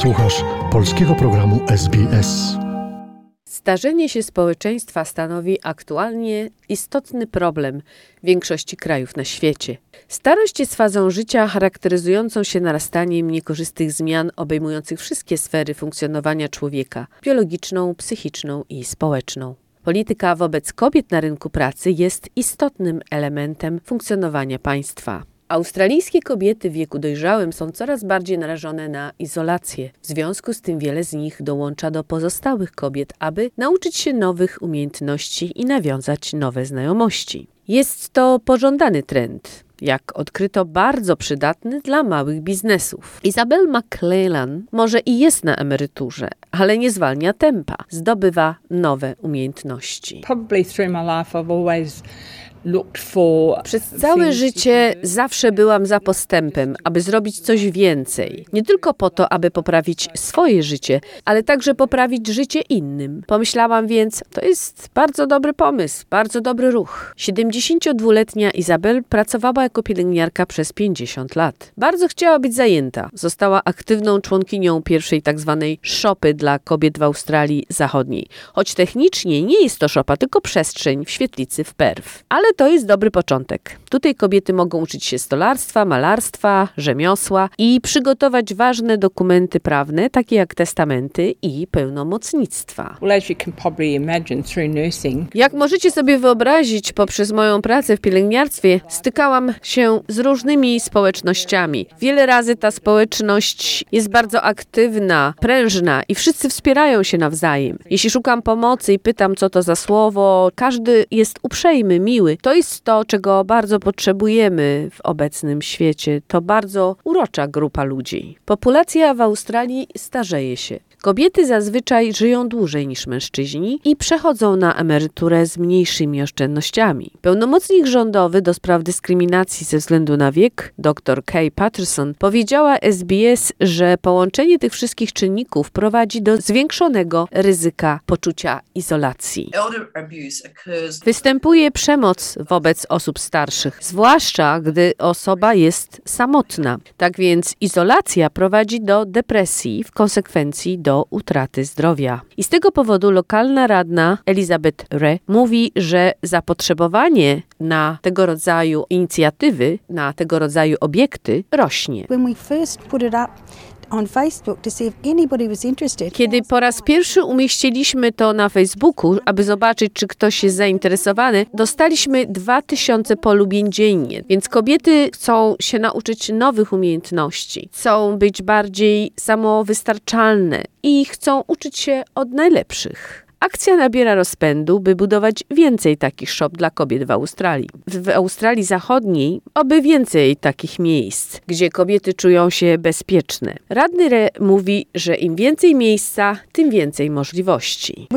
Słuchasz polskiego programu SBS. Starzenie się społeczeństwa stanowi aktualnie istotny problem większości krajów na świecie. Starość jest fazą życia charakteryzującą się narastaniem niekorzystnych zmian obejmujących wszystkie sfery funkcjonowania człowieka biologiczną, psychiczną i społeczną. Polityka wobec kobiet na rynku pracy jest istotnym elementem funkcjonowania państwa. Australijskie kobiety w wieku dojrzałym są coraz bardziej narażone na izolację. W związku z tym wiele z nich dołącza do pozostałych kobiet, aby nauczyć się nowych umiejętności i nawiązać nowe znajomości. Jest to pożądany trend jak odkryto, bardzo przydatny dla małych biznesów. Isabel McClellan może i jest na emeryturze, ale nie zwalnia tempa. Zdobywa nowe umiejętności. Probably through my life I've always przez całe życie zawsze byłam za postępem, aby zrobić coś więcej. Nie tylko po to, aby poprawić swoje życie, ale także poprawić życie innym. Pomyślałam więc, to jest bardzo dobry pomysł, bardzo dobry ruch. 72-letnia Izabel pracowała jako pielęgniarka przez 50 lat. Bardzo chciała być zajęta. Została aktywną członkinią pierwszej tak zwanej szopy dla kobiet w Australii Zachodniej. Choć technicznie nie jest to szopa, tylko przestrzeń w świetlicy w Perth. Ale to jest dobry początek. Tutaj kobiety mogą uczyć się stolarstwa, malarstwa, rzemiosła i przygotować ważne dokumenty prawne, takie jak testamenty i pełnomocnictwa. Jak możecie sobie wyobrazić, poprzez moją pracę w pielęgniarstwie stykałam się z różnymi społecznościami. Wiele razy ta społeczność jest bardzo aktywna, prężna i wszyscy wspierają się nawzajem. Jeśli szukam pomocy i pytam, co to za słowo, każdy jest uprzejmy, miły. To jest to, czego bardzo potrzebujemy w obecnym świecie. To bardzo urocza grupa ludzi. Populacja w Australii starzeje się. Kobiety zazwyczaj żyją dłużej niż mężczyźni i przechodzą na emeryturę z mniejszymi oszczędnościami. Pełnomocnik rządowy do spraw dyskryminacji ze względu na wiek, dr Kay Patterson, powiedziała SBS, że połączenie tych wszystkich czynników prowadzi do zwiększonego ryzyka poczucia izolacji. Występuje przemoc wobec osób starszych, zwłaszcza gdy osoba jest samotna. Tak więc izolacja prowadzi do depresji, w konsekwencji do do utraty zdrowia. I z tego powodu lokalna radna Elizabeth Re mówi, że zapotrzebowanie na tego rodzaju inicjatywy, na tego rodzaju obiekty rośnie. Kiedy po raz pierwszy umieściliśmy to na Facebooku, aby zobaczyć, czy ktoś jest zainteresowany, dostaliśmy 2000 polubień dziennie. Więc kobiety chcą się nauczyć nowych umiejętności, chcą być bardziej samowystarczalne i chcą uczyć się od najlepszych. Akcja nabiera rozpędu, by budować więcej takich shop dla kobiet w Australii. W Australii Zachodniej oby więcej takich miejsc, gdzie kobiety czują się bezpieczne. Radny Re mówi, że im więcej miejsca, tym więcej możliwości.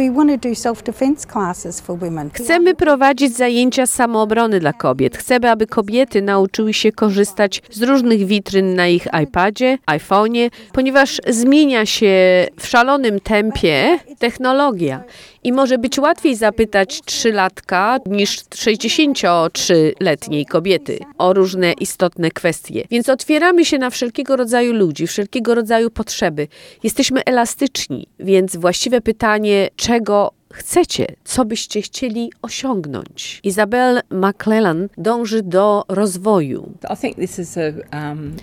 Chcemy prowadzić zajęcia samoobrony dla kobiet. Chcemy, aby kobiety nauczyły się korzystać z różnych witryn na ich iPadzie, iPhone'ie, ponieważ zmienia się w szalonym tempie technologia. I może być łatwiej zapytać trzylatka niż 63-letniej kobiety o różne istotne kwestie. Więc otwieramy się na wszelkiego rodzaju ludzi, wszelkiego rodzaju potrzeby. Jesteśmy elastyczni, więc właściwe pytanie, czego chcecie, co byście chcieli osiągnąć. Izabel McClellan dąży do rozwoju. Um,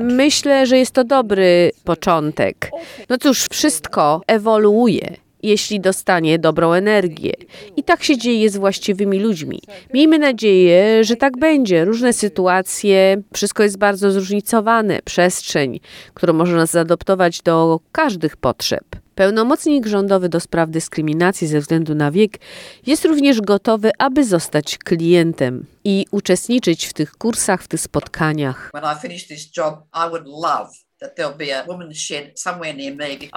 Myślę, że jest to dobry początek. No cóż, wszystko ewoluuje jeśli dostanie dobrą energię. I tak się dzieje z właściwymi ludźmi. Miejmy nadzieję, że tak będzie. Różne sytuacje, wszystko jest bardzo zróżnicowane. Przestrzeń, którą można zaadoptować do każdych potrzeb. Pełnomocnik rządowy do spraw dyskryminacji ze względu na wiek jest również gotowy, aby zostać klientem i uczestniczyć w tych kursach, w tych spotkaniach.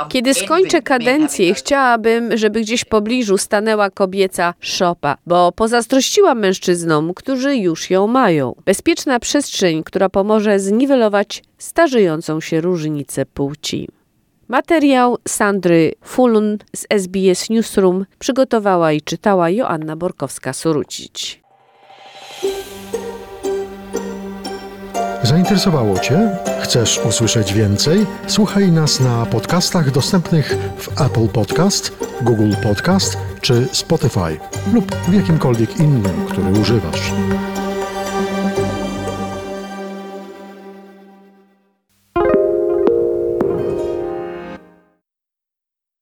Kiedy skończę kadencję, chciałabym, żeby gdzieś w pobliżu stanęła kobieca szopa, bo pozazdrościłam mężczyznom, którzy już ją mają. Bezpieczna przestrzeń, która pomoże zniwelować starzejącą się różnicę płci. Materiał Sandry Fulun z SBS Newsroom przygotowała i czytała Joanna Borkowska-Surucić. Zainteresowało Cię? Chcesz usłyszeć więcej? Słuchaj nas na podcastach dostępnych w Apple Podcast, Google Podcast czy Spotify lub w jakimkolwiek innym, który używasz.